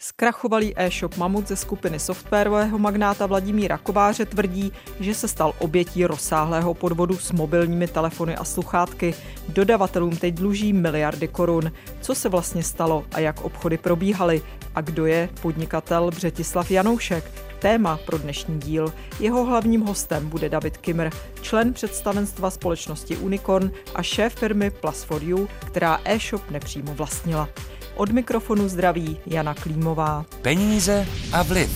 Zkrachovalý e-shop Mamut ze skupiny softwarového magnáta Vladimíra Kováře tvrdí, že se stal obětí rozsáhlého podvodu s mobilními telefony a sluchátky. Dodavatelům teď dluží miliardy korun. Co se vlastně stalo a jak obchody probíhaly? A kdo je podnikatel Břetislav Janoušek? Téma pro dnešní díl. Jeho hlavním hostem bude David Kimmer, člen představenstva společnosti Unicorn a šéf firmy Plus for You, která e-shop nepřímo vlastnila. Od mikrofonu zdraví Jana Klímová. Peníze a vliv.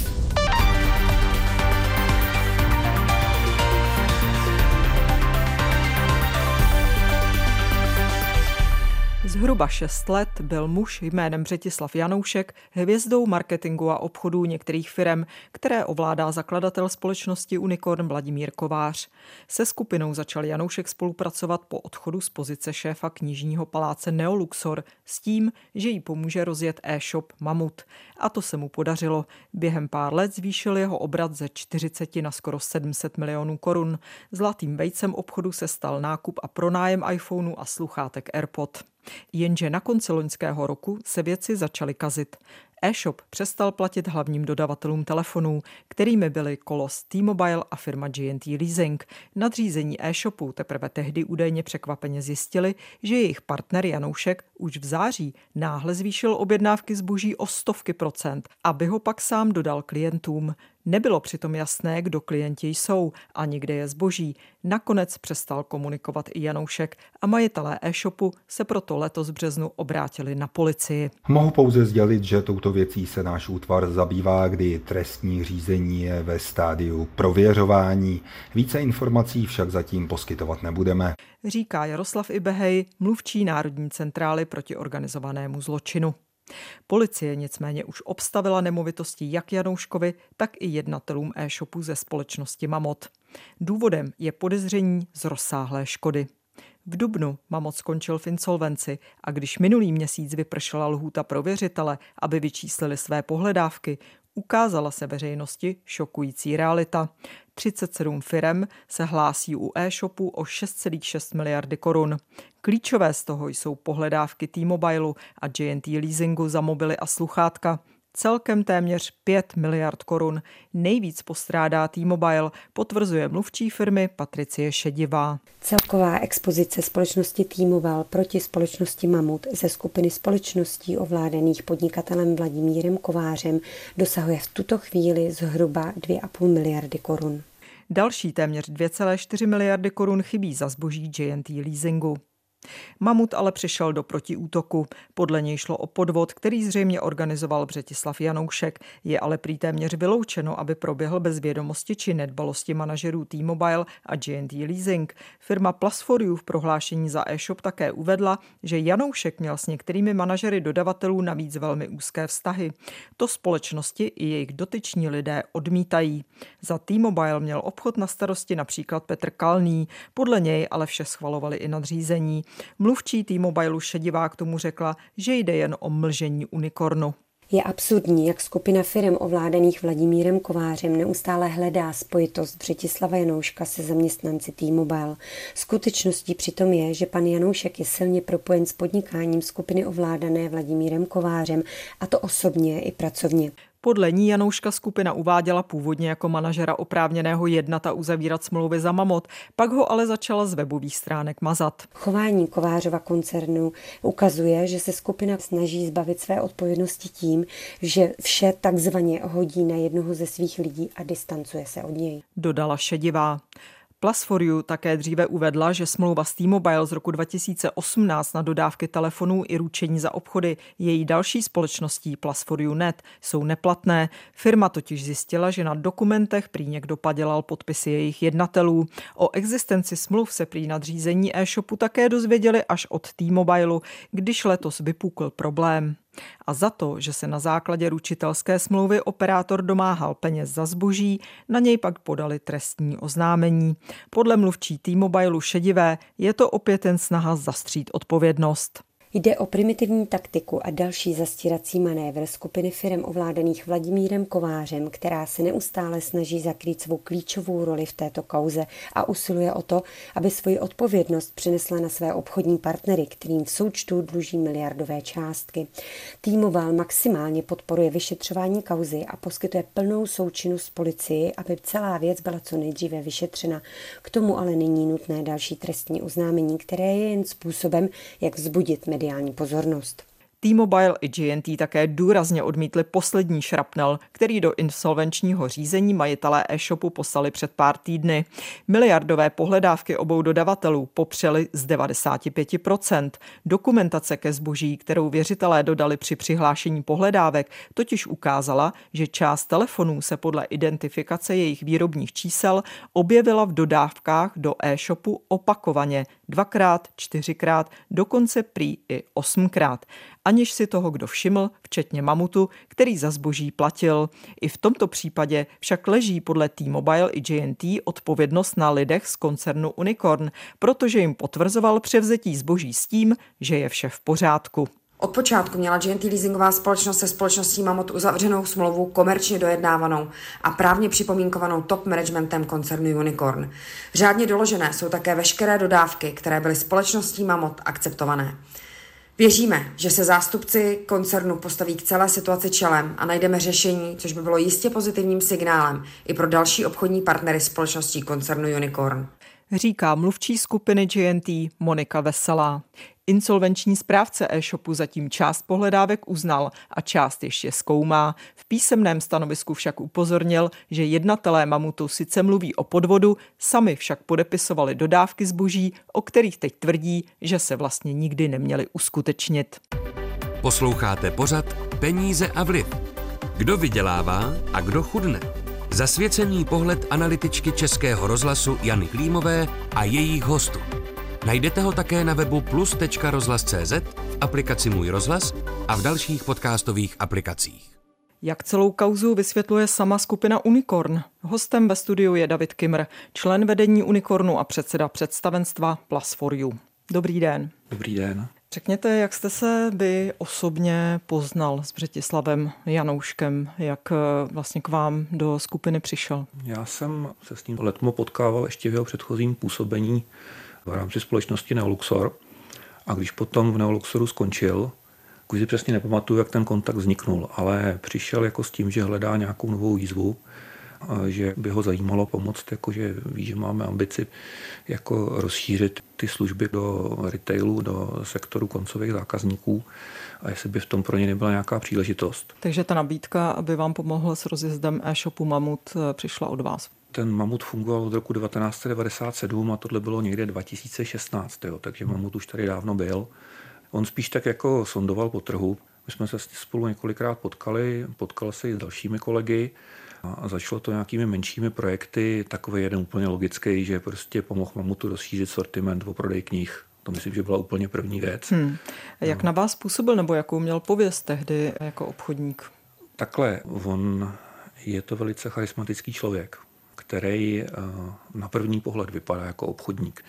Zhruba 6 let byl muž jménem Břetislav Janoušek hvězdou marketingu a obchodů některých firm, které ovládá zakladatel společnosti Unicorn Vladimír Kovář. Se skupinou začal Janoušek spolupracovat po odchodu z pozice šéfa knižního paláce Neoluxor s tím, že jí pomůže rozjet e-shop Mamut. A to se mu podařilo. Během pár let zvýšil jeho obrat ze 40 na skoro 700 milionů korun. Zlatým vejcem obchodu se stal nákup a pronájem iPhoneu a sluchátek AirPod. Jenže na konci loňského roku se věci začaly kazit. E-shop přestal platit hlavním dodavatelům telefonů, kterými byly Kolos T-Mobile a firma GNT Leasing. Nadřízení e-shopu teprve tehdy údajně překvapeně zjistili, že jejich partner Janoušek už v září náhle zvýšil objednávky zboží o stovky procent, aby ho pak sám dodal klientům. Nebylo přitom jasné, kdo klienti jsou a kde je zboží. Nakonec přestal komunikovat i Janoušek a majitelé e-shopu se proto letos v březnu obrátili na policii. Mohu pouze sdělit, že touto věcí se náš útvar zabývá, kdy trestní řízení je ve stádiu prověřování. Více informací však zatím poskytovat nebudeme. Říká Jaroslav Ibehej, mluvčí Národní centrály proti organizovanému zločinu. Policie nicméně už obstavila nemovitosti jak Janouškovi, tak i jednatelům e-shopu ze společnosti Mamot. Důvodem je podezření z rozsáhlé škody. V Dubnu Mamot skončil v insolvenci a když minulý měsíc vypršela lhůta pro věřitele, aby vyčíslili své pohledávky, ukázala se veřejnosti šokující realita. 37 firem se hlásí u e-shopu o 6,6 miliardy korun. Klíčové z toho jsou pohledávky T-Mobileu a JNT Leasingu za mobily a sluchátka. Celkem téměř 5 miliard korun. Nejvíc postrádá T-Mobile, potvrzuje mluvčí firmy Patricie Šedivá. Celková expozice společnosti T-Mobile proti společnosti Mamut ze skupiny společností ovládaných podnikatelem Vladimírem Kovářem dosahuje v tuto chvíli zhruba 2,5 miliardy korun. Další téměř 2,4 miliardy korun chybí za zboží JNT Leasingu. Mamut ale přišel do protiútoku. Podle něj šlo o podvod, který zřejmě organizoval Břetislav Janoušek. Je ale prý téměř vyloučeno, aby proběhl bez vědomosti či nedbalosti manažerů T-Mobile a GNT Leasing. Firma Plasforiu v prohlášení za e-shop také uvedla, že Janoušek měl s některými manažery dodavatelů navíc velmi úzké vztahy. To společnosti i jejich dotyční lidé odmítají. Za T-Mobile měl obchod na starosti například Petr Kalný, podle něj ale vše schvalovali i nadřízení. Mluvčí T-Mobile Šedivá k tomu řekla, že jde jen o mlžení unikornu. Je absurdní, jak skupina firm ovládaných Vladimírem Kovářem neustále hledá spojitost Břetislava Janouška se zaměstnanci T-Mobile. Skutečností přitom je, že pan Janoušek je silně propojen s podnikáním skupiny ovládané Vladimírem Kovářem, a to osobně i pracovně. Podle ní Janouška skupina uváděla původně jako manažera oprávněného jednat a uzavírat smlouvy za mamot, pak ho ale začala z webových stránek mazat. Chování Kovářova koncernu ukazuje, že se skupina snaží zbavit své odpovědnosti tím, že vše takzvaně hodí na jednoho ze svých lidí a distancuje se od něj. Dodala šedivá. Plus for You také dříve uvedla, že smlouva s T-Mobile z roku 2018 na dodávky telefonů i ručení za obchody její další společností Plus for You Net jsou neplatné. Firma totiž zjistila, že na dokumentech prý někdo padělal podpisy jejich jednatelů. O existenci smluv se prý nadřízení e-shopu také dozvěděli až od T-Mobileu, když letos vypukl problém. A za to, že se na základě ručitelské smlouvy operátor domáhal peněz za zboží, na něj pak podali trestní oznámení. Podle mluvčí T-Mobileu šedivé je to opět jen snaha zastřít odpovědnost. Jde o primitivní taktiku a další zastírací manévr skupiny firm ovládaných Vladimírem Kovářem, která se neustále snaží zakrýt svou klíčovou roli v této kauze a usiluje o to, aby svoji odpovědnost přinesla na své obchodní partnery, kterým v součtu dluží miliardové částky. Týmoval maximálně podporuje vyšetřování kauzy a poskytuje plnou součinnost policii, aby celá věc byla co nejdříve vyšetřena. K tomu ale není nutné další trestní oznámení, které je jen způsobem, jak vzbudit mediální pozornost. T-Mobile i GNT také důrazně odmítli poslední šrapnel, který do insolvenčního řízení majitelé e-shopu poslali před pár týdny. Miliardové pohledávky obou dodavatelů popřeli z 95%. Dokumentace ke zboží, kterou věřitelé dodali při přihlášení pohledávek, totiž ukázala, že část telefonů se podle identifikace jejich výrobních čísel objevila v dodávkách do e-shopu opakovaně, dvakrát, čtyřikrát, dokonce prý i osmkrát aniž si toho kdo všiml, včetně mamutu, který za zboží platil. I v tomto případě však leží podle T-Mobile i JNT odpovědnost na lidech z koncernu Unicorn, protože jim potvrzoval převzetí zboží s tím, že je vše v pořádku. Od počátku měla GNT leasingová společnost se společností Mamut uzavřenou smlouvu komerčně dojednávanou a právně připomínkovanou top managementem koncernu Unicorn. Řádně doložené jsou také veškeré dodávky, které byly společností Mamut akceptované. Věříme, že se zástupci koncernu postaví k celé situaci čelem a najdeme řešení, což by bylo jistě pozitivním signálem i pro další obchodní partnery společností koncernu Unicorn. Říká mluvčí skupiny GNT Monika Veselá. Insolvenční správce e-shopu zatím část pohledávek uznal a část ještě zkoumá. V písemném stanovisku však upozornil, že jednatelé mamutu sice mluví o podvodu, sami však podepisovali dodávky zboží, o kterých teď tvrdí, že se vlastně nikdy neměli uskutečnit. Posloucháte pořad Peníze a vliv. Kdo vydělává a kdo chudne? Zasvěcený pohled analytičky Českého rozhlasu Jany Klímové a jejich hostů. Najdete ho také na webu plus.rozhlas.cz, v aplikaci Můj rozhlas a v dalších podcastových aplikacích. Jak celou kauzu vysvětluje sama skupina Unicorn. Hostem ve studiu je David Kimr, člen vedení Unicornu a předseda představenstva Plus for You. Dobrý den. Dobrý den. Řekněte, jak jste se vy osobně poznal s Břetislavem Janouškem, jak eh, vlastně k vám do skupiny přišel? Já jsem se s ním letmo potkával ještě v jeho předchozím působení v rámci společnosti Neoluxor. A když potom v Neoluxoru skončil, už si přesně nepamatuju, jak ten kontakt vzniknul, ale přišel jako s tím, že hledá nějakou novou výzvu, že by ho zajímalo pomoct, jakože ví, že máme ambici jako rozšířit ty služby do retailu, do sektoru koncových zákazníků a jestli by v tom pro ně nebyla nějaká příležitost. Takže ta nabídka, aby vám pomohl s rozjezdem e-shopu Mamut, přišla od vás ten mamut fungoval od roku 1997 a tohle bylo někde 2016, jo, takže mamut už tady dávno byl. On spíš tak jako sondoval po trhu. My jsme se spolu několikrát potkali, potkal se i s dalšími kolegy a začalo to nějakými menšími projekty. Takový jeden úplně logický, že prostě pomohl mamutu rozšířit sortiment o prodej knih. To myslím, že byla úplně první věc. Hmm. Jak no. na vás působil nebo jakou měl pověst tehdy jako obchodník? Takhle, on je to velice charismatický člověk který eh, na první pohled vypadá jako obchodník.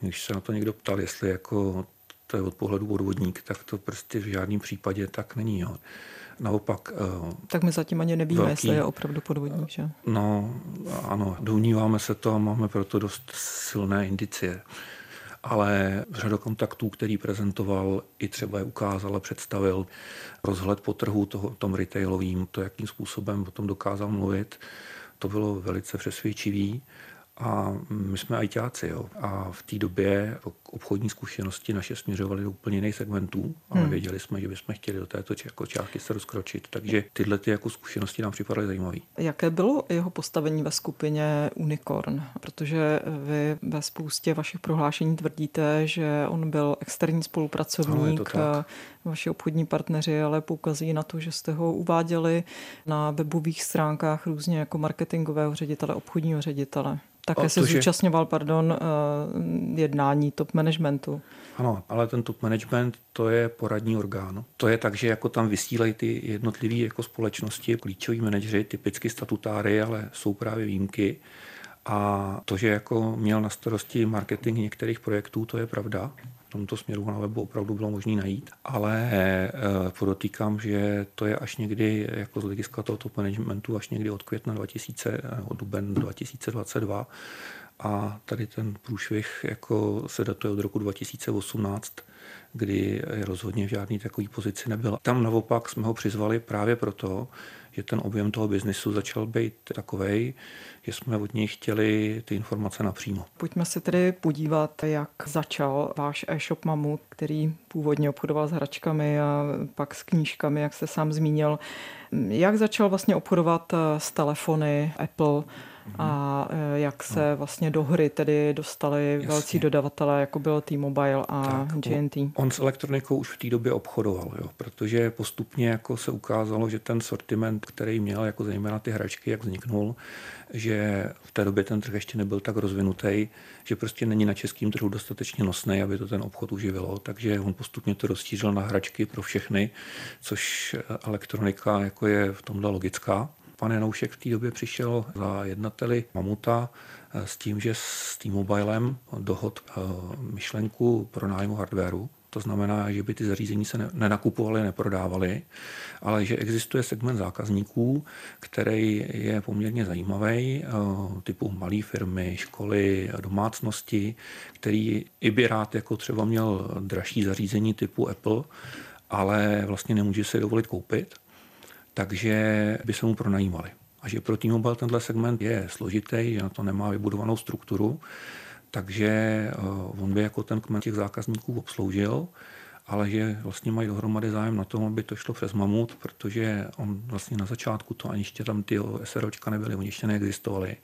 Když se na to někdo ptal, jestli jako to je od pohledu podvodník, tak to prostě v žádném případě tak není. Jo. Naopak... Eh, tak my zatím ani nevíme, velký, jestli je opravdu podvodník, že? No, ano, domníváme se to a máme proto dost silné indicie. Ale řada kontaktů, který prezentoval, i třeba je ukázal a představil rozhled po trhu toho, tom retailovým, to, jakým způsobem o tom dokázal mluvit, to bylo velice přesvědčivý. A my jsme ajťáci, jo. A v té době obchodní zkušenosti naše směřovaly do úplně jiných segmentů, ale hmm. věděli jsme, že bychom chtěli do této jako částky se rozkročit. Takže tyhle ty jako zkušenosti nám připadaly zajímavé. Jaké bylo jeho postavení ve skupině Unicorn? Protože vy ve spoustě vašich prohlášení tvrdíte, že on byl externí spolupracovník, ano, vaši obchodní partneři ale poukazují na to, že jste ho uváděli na webových stránkách různě jako marketingového ředitele, obchodního ředitele. Také se zúčastňoval, pardon, eh, jednání top managementu. Ano, ale ten top management to je poradní orgán. To je tak, že jako tam vysílají ty jednotlivé jako společnosti, klíčoví manažeři, typicky statutáry, ale jsou právě výjimky. A to, že jako měl na starosti marketing některých projektů, to je pravda. V tomto směru na webu opravdu bylo možné najít, ale eh, podotýkám, že to je až někdy jako z hlediska tohoto managementu až někdy od května 2000, od duben 2022 a tady ten průšvih jako se datuje od roku 2018, kdy rozhodně v žádný takový pozici nebyl. Tam naopak jsme ho přizvali právě proto, že ten objem toho biznisu začal být takový, že jsme od něj chtěli ty informace napřímo. Pojďme se tedy podívat, jak začal váš e-shop Mamut, který původně obchodoval s hračkami a pak s knížkami, jak jste sám zmínil. Jak začal vlastně obchodovat s telefony Apple? A e, jak se vlastně do hry tedy dostali Jasně. velcí dodavatelé, jako byl T-Mobile a tak, GNT. On s elektronikou už v té době obchodoval, jo, protože postupně jako se ukázalo, že ten sortiment, který měl, jako zejména ty hračky, jak vzniknul, že v té době ten trh ještě nebyl tak rozvinutý, že prostě není na českém trhu dostatečně nosný, aby to ten obchod uživilo, takže on postupně to rozšířil na hračky pro všechny, což elektronika jako je v tomhle logická. Pan Janoušek v té době přišel za jednateli Mamuta eh, s tím, že s T-Mobilem dohod eh, myšlenku pro nájmu hardwareu. To znamená, že by ty zařízení se nenakupovaly, neprodávaly, ale že existuje segment zákazníků, který je poměrně zajímavý, eh, typu malé firmy, školy, domácnosti, který i by rád jako třeba měl dražší zařízení typu Apple, ale vlastně nemůže si dovolit koupit takže by se mu pronajímali. A že pro T-Mobile tenhle segment je složitý, že na to nemá vybudovanou strukturu, takže eh, on by jako ten kmen těch zákazníků obsloužil, ale že vlastně mají dohromady zájem na tom, aby to šlo přes Mamut, protože on vlastně na začátku to ani ještě tam ty SROčka nebyly, oni ještě neexistovali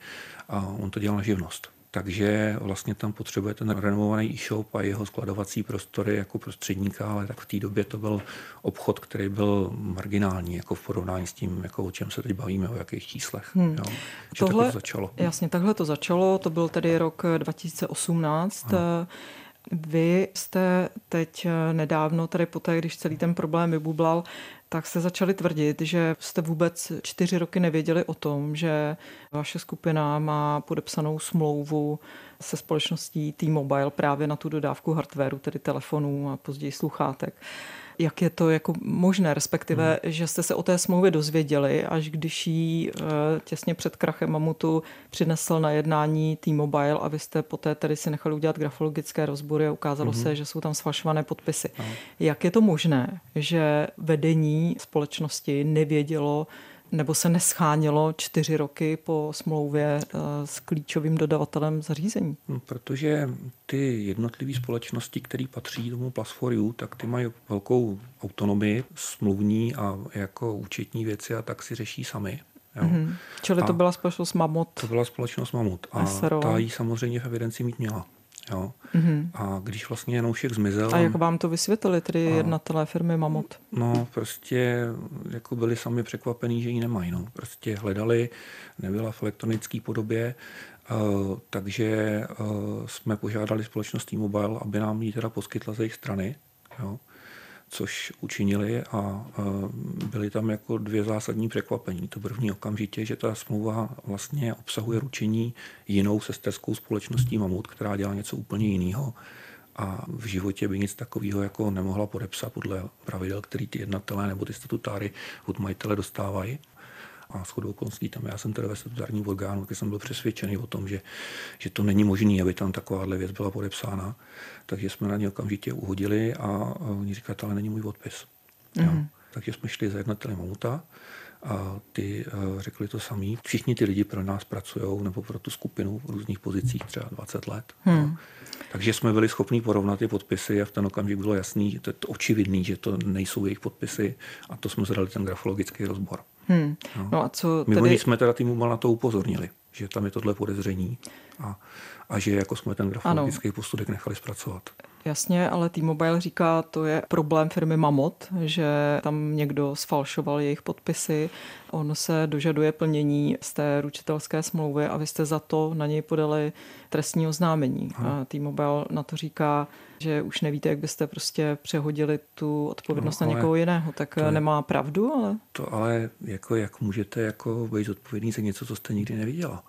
a on to dělal na živnost takže vlastně tam potřebuje ten renovovaný e-shop a jeho skladovací prostory jako prostředníka, ale tak v té době to byl obchod, který byl marginální jako v porovnání s tím, jako o čem se teď bavíme, o jakých číslech. Hmm. Jo. Tohle, to začalo. Jasně, takhle to začalo, to byl tedy rok 2018. Ano. Vy jste teď nedávno, tady poté, když celý ten problém vybublal, tak se začali tvrdit, že jste vůbec čtyři roky nevěděli o tom, že vaše skupina má podepsanou smlouvu se společností T-Mobile právě na tu dodávku hardwareu, tedy telefonů a později sluchátek jak je to jako možné, respektive, hmm. že jste se o té smlouvě dozvěděli, až když ji eh, těsně před krachem Mamutu přinesl na jednání T-Mobile a vy jste poté tedy si nechali udělat grafologické rozbory a ukázalo hmm. se, že jsou tam sfalšované podpisy. No. Jak je to možné, že vedení společnosti nevědělo, nebo se neschánělo čtyři roky po smlouvě eh, s klíčovým dodavatelem zařízení? No, protože ty jednotlivé společnosti, které patří tomu Plus4U, tak ty mají velkou autonomii smluvní a jako účetní věci a tak si řeší sami. Jo. Mm-hmm. Čili a to byla společnost Mamut. To byla společnost Mamut. A SRO. ta ji samozřejmě v evidenci mít měla. Jo. Mm-hmm. A když vlastně Janoušek zmizel... A jak vám to vysvětlili, tedy a, jednatelé firmy Mamut? No, prostě jako byli sami překvapení, že ji nemají. No. Prostě hledali, nebyla v elektronické podobě, uh, takže uh, jsme požádali společnost T-Mobile, aby nám ji teda poskytla z jejich strany. Jo což učinili a byly tam jako dvě zásadní překvapení. To první okamžitě, že ta smlouva vlastně obsahuje ručení jinou sesterskou společností Mamut, která dělá něco úplně jiného a v životě by nic takového jako nemohla podepsat podle pravidel, který ty jednatelé nebo ty statutáry od majitele dostávají a shodou okolností tam já jsem teda ve statutárním orgánu, kde jsem byl přesvědčený o tom, že, že to není možné, aby tam takováhle věc byla podepsána. Takže jsme na ně okamžitě uhodili a oni říkali, ale není můj podpis. Mm-hmm. Takže jsme šli za jednateli Mamuta a ty uh, řekli to samý. Všichni ty lidi pro nás pracují nebo pro tu skupinu v různých pozicích třeba 20 let. Hmm. Takže jsme byli schopni porovnat ty podpisy a v ten okamžik bylo jasný, to je to očividný, že to nejsou jejich podpisy a to jsme zadali ten grafologický rozbor. Hmm. No. no a co My tedy... jsme teda týmu na to upozornili, že tam je tohle podezření a, a že jako jsme ten grafologický ano. posudek nechali zpracovat. Jasně, ale T-Mobile říká, to je problém firmy Mamot, že tam někdo sfalšoval jejich podpisy, on se dožaduje plnění z té ručitelské smlouvy a vy jste za to na něj podali trestní oznámení. A T-Mobile na to říká, že už nevíte, jak byste prostě přehodili tu odpovědnost no, na někoho jiného, tak to nemá pravdu, ale... To ale jako, jak můžete jako být odpovědný za něco, co jste nikdy neviděla?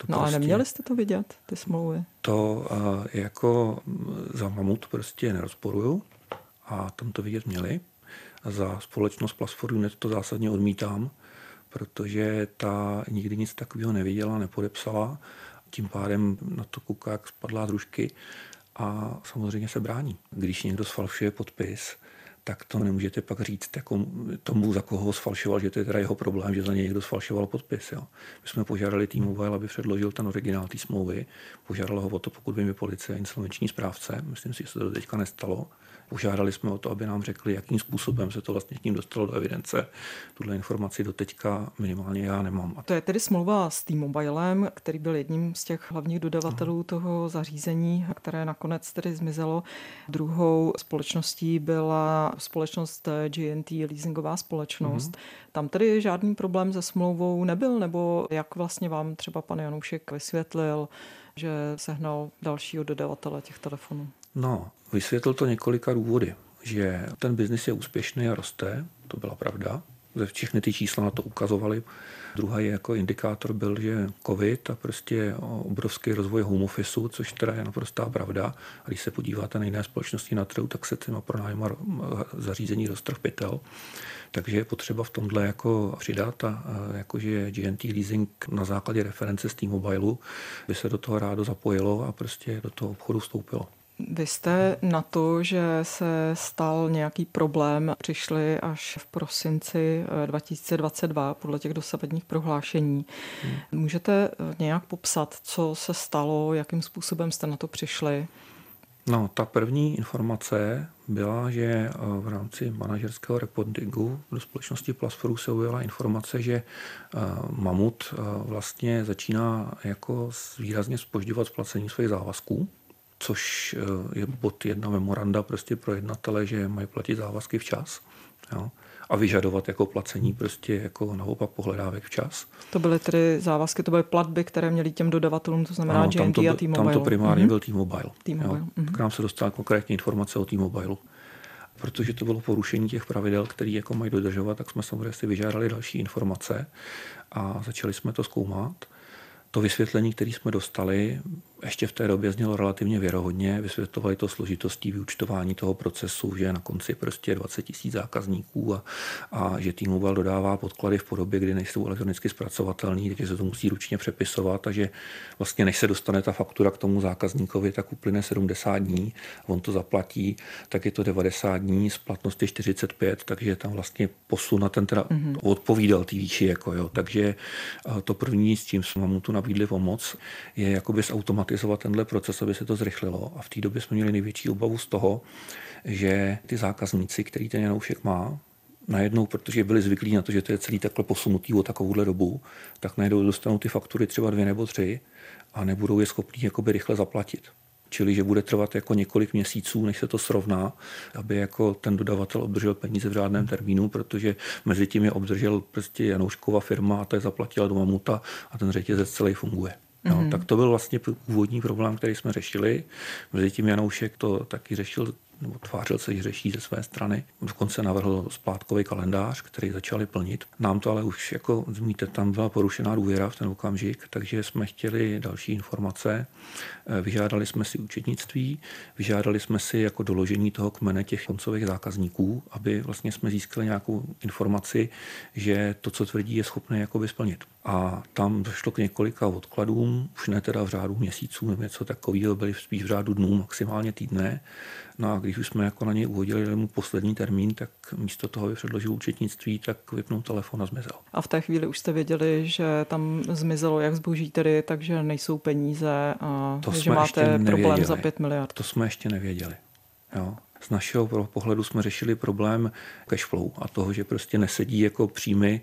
To no prostě, ale neměli jste to vidět, ty smlouvy? To uh, jako za mamut prostě nerozporuju a tam to vidět měli. A za společnost Plus to zásadně odmítám, protože ta nikdy nic takového neviděla, nepodepsala. Tím pádem na to kouká jak spadlá družky a samozřejmě se brání. Když někdo sfalšuje podpis, tak to nemůžete pak říct jako tomu, za koho ho sfalšoval, že to je teda jeho problém, že za něj někdo sfalšoval podpis. Jo. My jsme požádali T-Mobile, aby předložil ten originál té smlouvy. Požádalo ho o to, pokud by mi policie a insolvenční správce. Myslím si, že se to teďka nestalo. Požádali jsme o to, aby nám řekli, jakým způsobem se to vlastně k ním dostalo do evidence. Tuhle informaci do teďka minimálně já nemám. To je tedy smlouva s T-Mobilem, který byl jedním z těch hlavních dodavatelů no. toho zařízení, které nakonec tedy zmizelo. Druhou společností byla společnost GNT, leasingová společnost. Mm-hmm. Tam tedy žádný problém se smlouvou nebyl, nebo jak vlastně vám třeba pan Janoušek vysvětlil, že sehnal dalšího dodavatele těch telefonů? No, vysvětlil to několika důvody, že ten biznis je úspěšný a roste, to byla pravda, ze všechny ty čísla na to ukazovali. Druhý jako indikátor byl, že covid a prostě obrovský rozvoj home office, což teda je naprostá pravda. A když se podíváte na jiné společnosti na trhu, tak se těma pronájma zařízení roztrh pytel. Takže je potřeba v tomhle jako přidat a, jakože GNT Leasing na základě reference z T-Mobile by se do toho rádo zapojilo a prostě do toho obchodu vstoupilo. Vy jste na to, že se stal nějaký problém, přišli až v prosinci 2022 eh, podle těch dosavadních prohlášení. Hmm. Můžete eh, nějak popsat, co se stalo, jakým způsobem jste na to přišli? No, ta první informace byla, že eh, v rámci manažerského reportingu do společnosti Plasforu se ujela informace, že Mamut vlastně začíná jako výrazně spožďovat splacení svých závazků což eh, je bod jedna memoranda prostě pro jednatele, že mají platit závazky včas. Jo a vyžadovat jako placení prostě jako naopak pohledávek včas. To byly tedy závazky, to byly platby, které měly těm dodavatelům, to znamená ano, GNT a T-Mobile. Tam to primárně mm-hmm. byl T-Mobile. T-Mobile. Jo. Mm-hmm. Tak nám se dostala konkrétní informace o T-Mobile. Protože to bylo porušení těch pravidel, které jako mají dodržovat, tak jsme samozřejmě si vyžádali další informace a začali jsme to zkoumat. To vysvětlení, které jsme dostali, ještě v té době znělo relativně věrohodně. Vysvětlovali to složitostí vyučtování toho procesu, že na konci prostě 20 tisíc zákazníků a, a že T-Mobile dodává podklady v podobě, kdy nejsou elektronicky zpracovatelné, takže se to musí ručně přepisovat a že vlastně než se dostane ta faktura k tomu zákazníkovi, tak uplyne 70 dní, on to zaplatí, tak je to 90 dní, splatnost je 45, takže tam vlastně posun na ten teda mm-hmm. odpovídal té výši. Jako jo. Takže to první, s čím jsme mu tu nabídli pomoc, je jakoby zautomatizovat tenhle proces, aby se to zrychlilo. A v té době jsme měli největší obavu z toho, že ty zákazníci, který ten Janoušek má, najednou, protože byli zvyklí na to, že to je celý takhle posunutý o takovouhle dobu, tak najednou dostanou ty faktury třeba dvě nebo tři a nebudou je schopní jakoby rychle zaplatit. Čili, že bude trvat jako několik měsíců, než se to srovná, aby jako ten dodavatel obdržel peníze v řádném termínu, protože mezi tím je obdržel prostě Janouškova firma a ta je zaplatila do mamuta a ten řetězec celý funguje. No, mm-hmm. Tak to byl vlastně původní problém, který jsme řešili. Mezi tím Janoušek to taky řešil nebo tvářil se, že řeší ze své strany. Dokonce navrhl splátkový kalendář, který začali plnit. Nám to ale už, jako zmíte, tam byla porušená důvěra v ten okamžik, takže jsme chtěli další informace. Eh, vyžádali jsme si účetnictví, vyžádali jsme si jako doložení toho kmene těch koncových zákazníků, aby vlastně jsme získali nějakou informaci, že to, co tvrdí, je schopné jakoby splnit. A tam došlo k několika odkladům, už ne teda v řádu měsíců nebo něco takového, byly spíš v řádu dnů, maximálně týdne. No a když už jsme jako na něj uhodili mu poslední termín, tak místo toho, aby předložil účetnictví, tak vypnul telefon a zmizel. A v té chvíli už jste věděli, že tam zmizelo jak zboží tedy, takže nejsou peníze a to že máte problém za 5 miliard. To jsme ještě nevěděli. Jo z našeho pohledu jsme řešili problém cashflow a toho, že prostě nesedí jako příjmy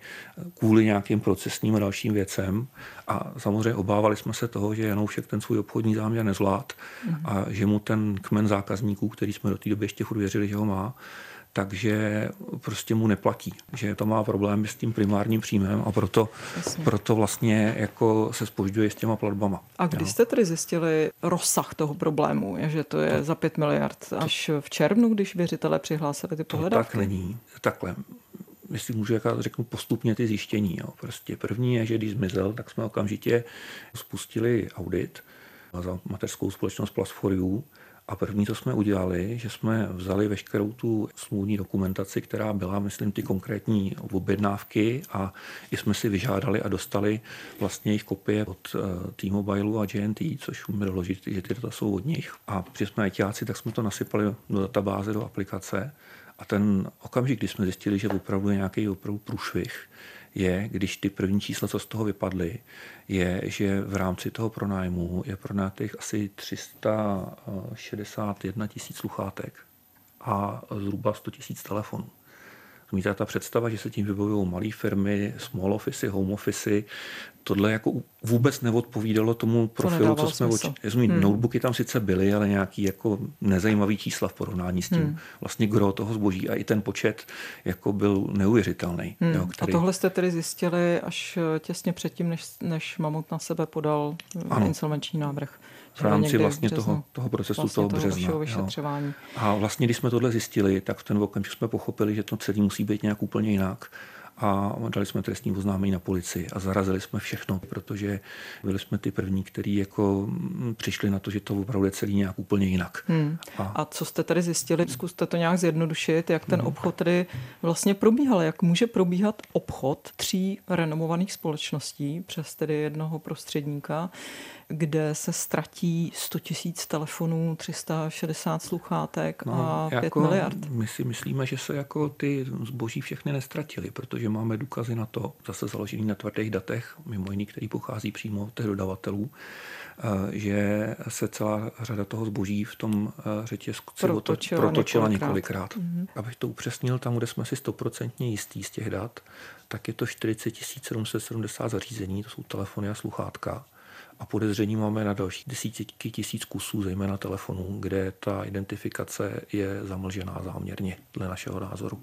kvůli nějakým procesním a dalším věcem. A samozřejmě obávali jsme se toho, že Janoušek ten svůj obchodní záměr nezvlád mm. a že mu ten kmen zákazníků, který jsme do té doby ještě furt věřili, že ho má, takže prostě mu neplatí, že to má problémy s tím primárním příjmem a proto, proto vlastně jako se spožďuje s těma platbama. A kdy jo. jste tedy zjistili rozsah toho problému, že to je to, za 5 miliard až v červnu, když věřitele přihlásili ty pohledávky? To tak není. Takhle jestli můžu jaká řeknu postupně ty zjištění. Jo. Prostě první je, že když zmizel, tak jsme okamžitě spustili audit za mateřskou společnost Plus for You, a první, co jsme udělali, že jsme vzali veškerou tu smluvní dokumentaci, která byla, myslím, ty konkrétní objednávky a i jsme si vyžádali a dostali vlastně jejich kopie od uh, T-Mobile a GNT, což umíme doložit, že ty data jsou od nich. A když jsme ITáci, tak jsme to nasypali do databáze, do aplikace. A ten okamžik, kdy jsme zjistili, že opravdu je nějaký opravdu průšvih, je, když ty první čísla, co z toho vypadly, je, že v rámci toho pronájmu je pronajatých asi 361 tisíc sluchátek a zhruba 100 tisíc telefonů. Zmíte ta představa, že se tím vybavují malé firmy, small office, home office, tohle jako vůbec neodpovídalo tomu profilu, co jsme oči... Hmm. Notebooky tam sice byly, ale nějaký jako nezajímavý čísla v porovnání s tím. Hmm. Vlastně gro toho zboží a i ten počet jako byl neuvěřitelný. Hmm. Jo, který... A tohle jste tedy zjistili až eh, těsně předtím, než, než Mamut na sebe podal eh, ano. insolvenční návrh. V rámci vlastně toho, toho procesu vlastně toho března. Toho vyšetřování. A vlastně, když jsme tohle zjistili, tak v ten okamžik jsme pochopili, že to celý musí být nějak úplně jinak a dali jsme trestní oznámení na policii a zarazili jsme všechno, protože byli jsme ty první, kteří jako přišli na to, že to opravdu je celý nějak úplně jinak. Hmm. A... a co jste tady zjistili? Zkuste to nějak zjednodušit, jak ten hmm. obchod tedy vlastně probíhal, jak může probíhat obchod tří renomovaných společností přes tedy jednoho prostředníka kde se ztratí 100 tisíc telefonů, 360 sluchátek no, a 5 jako miliard. My si myslíme, že se jako ty zboží všechny nestratily, protože máme důkazy na to, zase založený na tvrdých datech, mimo jiný, který pochází přímo od těch dodavatelů, eh, že se celá řada toho zboží v tom eh, řetězci protočila, protočila několikrát. několikrát. Mm-hmm. Abych to upřesnil, tam, kde jsme si stoprocentně jistí z těch dat, tak je to 40 770 zařízení, to jsou telefony a sluchátka a podezření máme na další desítky tisíc kusů, zejména telefonů, kde ta identifikace je zamlžená záměrně, dle našeho názoru.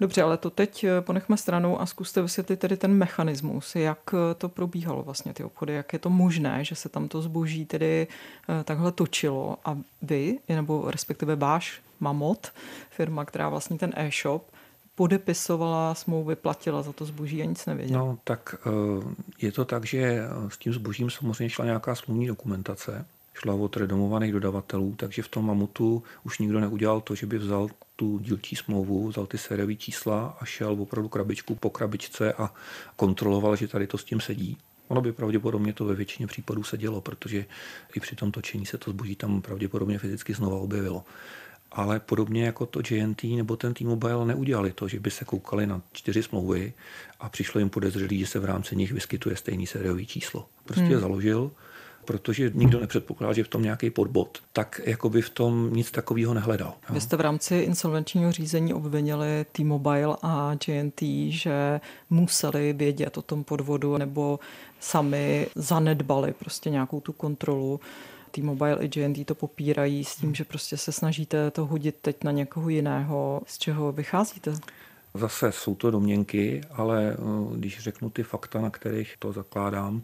Dobře, ale to teď eh, ponechme stranou a zkuste vysvětlit tedy ten mechanismus, jak eh, to probíhalo vlastně ty obchody, jak je to možné, že se tam to zboží tedy eh, takhle točilo a vy, nebo respektive váš Mamot, firma, která vlastní ten e-shop, podepisovala smlouvy, platila za to zboží a nic nevěděla. No, tak eh, je to tak, že s tím zbožím samozřejmě šla nějaká smluvní dokumentace, šla od redomovaných dodavatelů, takže v tom mamutu už nikdo neudělal to, že by vzal tu dílčí smlouvu, vzal ty sériové čísla a šel opravdu krabičku po krabičce a kontroloval, že tady to s tím sedí. Ono by pravděpodobně to ve většině případů se dělo, protože i při tom točení se to zboží tam pravděpodobně fyzicky znova objevilo ale podobně jako to JNT nebo ten T-Mobile neudělali to, že by se koukali na čtyři smlouvy a přišlo jim podezřelý, že se v rámci nich vyskytuje stejný sériový číslo. Prostě hmm. je založil, protože nikdo nepředpokládá, že v tom nějaký podbod, tak jako by v tom nic takového nehledal. Vy jste v rámci insolvenčního řízení obvinili T-Mobile a JNT, že museli vědět o tom podvodu nebo sami zanedbali prostě nějakou tu kontrolu. T-Mobile i to popírají s tím, že prostě se snažíte to hodit teď na někoho jiného. Z čeho vycházíte? Zase jsou to domněnky, ale eh, když řeknu ty fakta, na kterých to zakládám,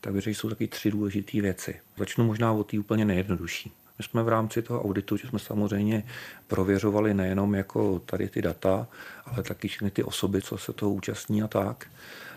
tak že jsou taky tři důležité věci. Začnu možná od té úplně nejjednodušší. My jsme v rámci toho auditu, že jsme samozřejmě prověřovali nejenom jako tady ty data, ale taky všechny ty osoby, co se toho účastní a tak.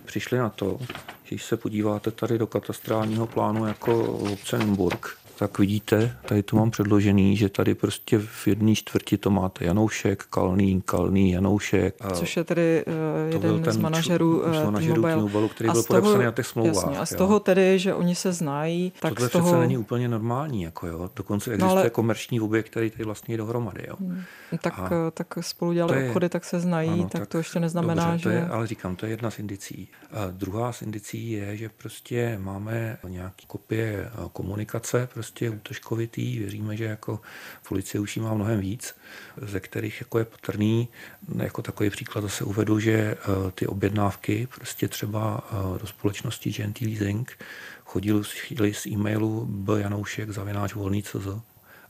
Přišli na to, že když se podíváte tady do katastrálního plánu jako obce Nymburk, tak vidíte, tady to mám předložený, že tady prostě v jedné čtvrti to máte Janoušek, Kalný, Kalný, Janoušek. Což je tedy uh, jeden z manažerů, uh, manažerů T-Mobile, který a byl toho, podepsaný na těch smlouvách. Jasně, a z toho jo. tedy, že oni se znají, tak Tohle z toho... přece není úplně normální, jako jo. Dokonce existuje no, ale... komerční objekt, který tady vlastně je dohromady, jo. Hmm. Tak, a tak spolu dělali je... obchody, tak se znají, ano, tak, tak to ještě neznamená, dobře, že... To je, ale říkám, to je jedna z indicí. A druhá z indicí je, že prostě máme nějaký kopie komunikace, prostě útočkovitý. Věříme, že jako policie už má mnohem víc, ze kterých jako je patrný. Jako takový příklad zase uvedu, že eh, ty objednávky prostě třeba eh, do společnosti GNT Leasing chodili z e-mailu bjanoušek zavináč volný CZ.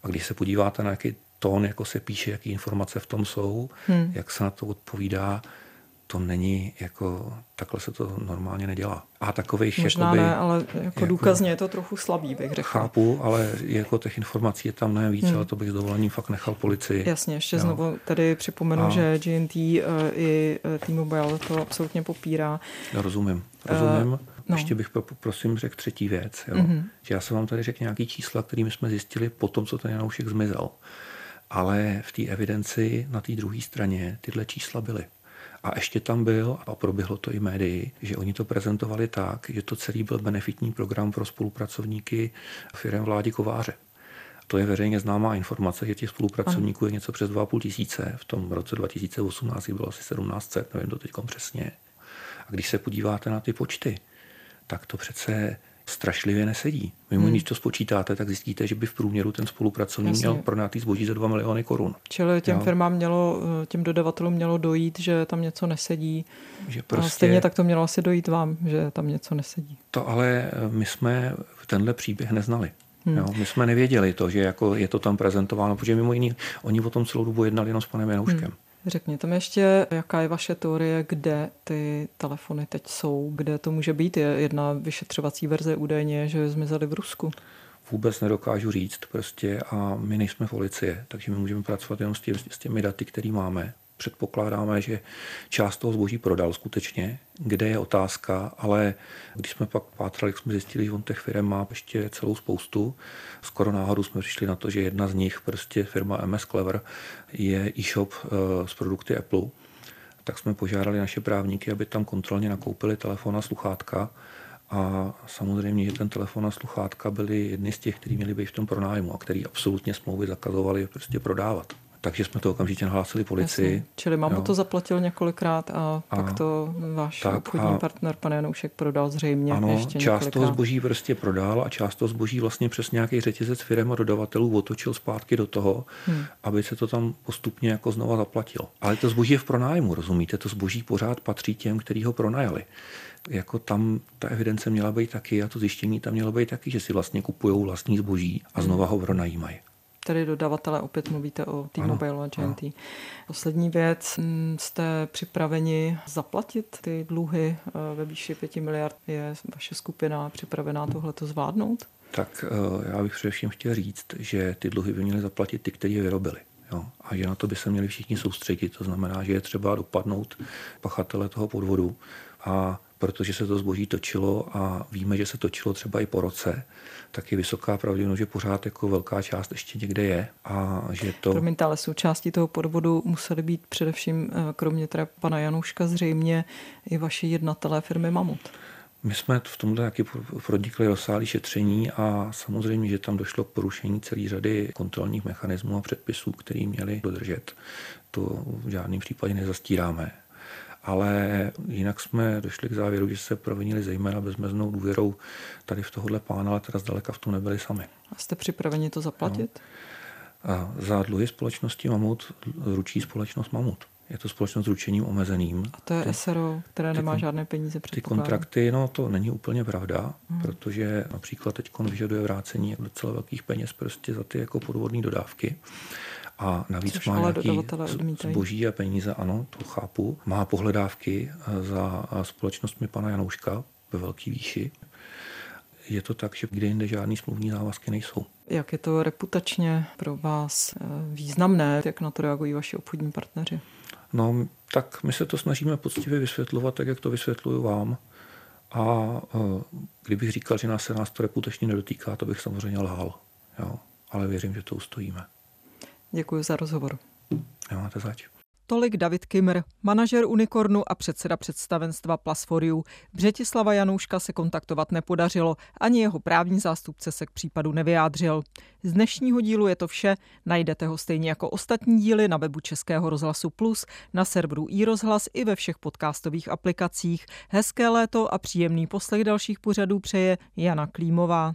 A když se podíváte na jaký tón, jako se píše, jaké informace v tom jsou, hmm. jak se na to odpovídá, to není jako, takhle se to normálně nedělá. A takových Možná jakoby, ne, ale jako, jako důkazně je to trochu slabý, bych řekl. Chápu, ale jako těch informací je tam ne víc, hmm. ale to bych s dovolením fakt nechal policii. Jasně, ještě jo. znovu tady připomenu, a... že GNT eh, i uh, T-Mobile to absolutně popírá. Já rozumím, rozumím. Uh, No. Ještě bych prosím řekl třetí věc. Jo? Mm-hmm. Že já jsem vám tady řekl nějaký čísla, kterými jsme zjistili po tom, co ten Janoušek zmizel. Ale v té evidenci na té druhé straně tyhle čísla byly. A ještě tam byl, a proběhlo to i médii, že oni to prezentovali tak, že to celý byl benefitní program pro spolupracovníky firm vlády Kováře. To je veřejně známá informace, že těch spolupracovníků je něco přes 2,5 tisíce. V tom roce 2018 bylo asi 1700, nevím to teď přesně. A když se podíváte na ty počty, tak to přece strašlivě nesedí. Mimo hmm. když to spočítáte, tak zjistíte, že by v průměru ten spolupracovník Jasně. měl pronátý zboží za 2 miliony korun. Čili těm jo? firmám mělo, těm dodavatelům mělo dojít, že tam něco nesedí. Že prostě... A stejně tak to mělo asi dojít vám, že tam něco nesedí. To ale eh, my jsme tenhle příběh neznali. Hmm. Jo, my jsme nevěděli to, že jako je to tam prezentováno, protože mimo jiný, oni o tom celou dobu jednali jenom s panem Janouškem. Hmm. Řekněte mi ještě, jaká je vaše teorie, kde ty telefony teď jsou, kde to může být. Je jedna vyšetřovací verze údajně, že zmizely v Rusku. Vůbec nedokážu říct prostě a my nejsme policie, takže my můžeme pracovat jenom s, tě, s těmi daty, které máme předpokládáme, že část toho zboží prodal skutečně, kde je otázka, ale když jsme pak pátrali, jsme zjistili, že on těch firm má ještě celou spoustu. Skoro náhodou jsme přišli na to, že jedna z nich, prostě firma MS Clever, je e-shop eh, s produkty Apple. Tak jsme požádali naše právníky, aby tam kontrolně nakoupili telefon a sluchátka. A samozřejmě, že ten telefon a sluchátka byly jedny z těch, který měli být v tom pronájmu a který absolutně smlouvy zakazovali prostě prodávat takže jsme to okamžitě nahlásili policii. Jasně. Čili mámu to zaplatil několikrát a, a pak to váš tak obchodní a, partner, pan Janoušek, prodal zřejmě ano, ještě část několikrát. toho zboží prostě prodal a část toho zboží vlastně přes nějaký řetězec firm a dodavatelů otočil zpátky do toho, hmm. aby se to tam postupně jako znova zaplatilo. Ale to zboží je v pronájmu, rozumíte? To zboží pořád patří těm, kteří ho pronajali jako tam ta evidence měla být taky a to zjištění tam mělo být taky, že si vlastně kupují vlastní zboží a znova ho pronajímají tedy dodavatele, opět mluvíte o T-Mobile a GNT. Ano. Poslední věc, mm, jste připraveni zaplatit ty dluhy eh, ve výši 5 miliard? Je vaše skupina připravená tohleto zvládnout? Tak eh, já bych především chtěl říct, že ty dluhy by měly zaplatit ty, kteří je vyrobili. Jo? A že na to by se měli všichni soustředit. To znamená, že je třeba dopadnout pachatele toho podvodu a protože se to zboží točilo a víme, že se točilo třeba i po roce, tak je vysoká pravděpodobnost, že pořád jako velká část ještě někde je a že to... Promiňte, ale součástí toho podvodu museli být především, eh, kromě teda pana Januška, zřejmě i vaši jednatelé firmy Mamut. My jsme v tomhle taky pronikli rozsáhlé šetření a samozřejmě, že tam došlo k porušení celé řady kontrolních mechanismů a předpisů, které měli dodržet. To v žádném případě nezastíráme ale jinak jsme došli k závěru, že se provinili zejména bezmeznou důvěrou tady v tohohle pána, ale teda zdaleka v tom nebyli sami. A jste připraveni to zaplatit? No. A za dluhy společnosti Mamut ručí společnost Mamut. Je to společnost s ručením omezeným. A to je ty, SRO, které nemá kon, žádné peníze Ty kontrakty, no to není úplně pravda, hmm. protože například teď vyžaduje vrácení docela velkých peněz prostě za ty jako podvodné dodávky a navíc Což má nějaký zboží a peníze, ano, to chápu. Má pohledávky eh, za eh, společnostmi pana Janouška ve velký výši. Je to tak, že kde jinde žádný smluvní závazky nejsou. Jak je to reputačně pro vás eh, významné? Jak na to reagují vaši obchodní partneři? No, tak my se to snažíme poctivě vysvětlovat, tak jak to vysvětluju vám. A kdybych říkal, že nás se nás to reputačně nedotýká, to bych samozřejmě lhal. Jo. Ale věřím, že to ustojíme. Děkuji za rozhovor. Nemáte zač. Tolik David Kimr, manažer Unicornu a předseda představenstva Plasforiu. Břetislava Janouška se kontaktovat nepodařilo, ani jeho právní zástupce se k případu nevyjádřil. Z dnešního dílu je to vše, najdete ho stejně jako ostatní díly na webu Českého rozhlasu Plus, na serveru iRozhlas i ve všech podcastových aplikacích. Hezké léto a příjemný poslech dalších pořadů přeje Jana Klímová.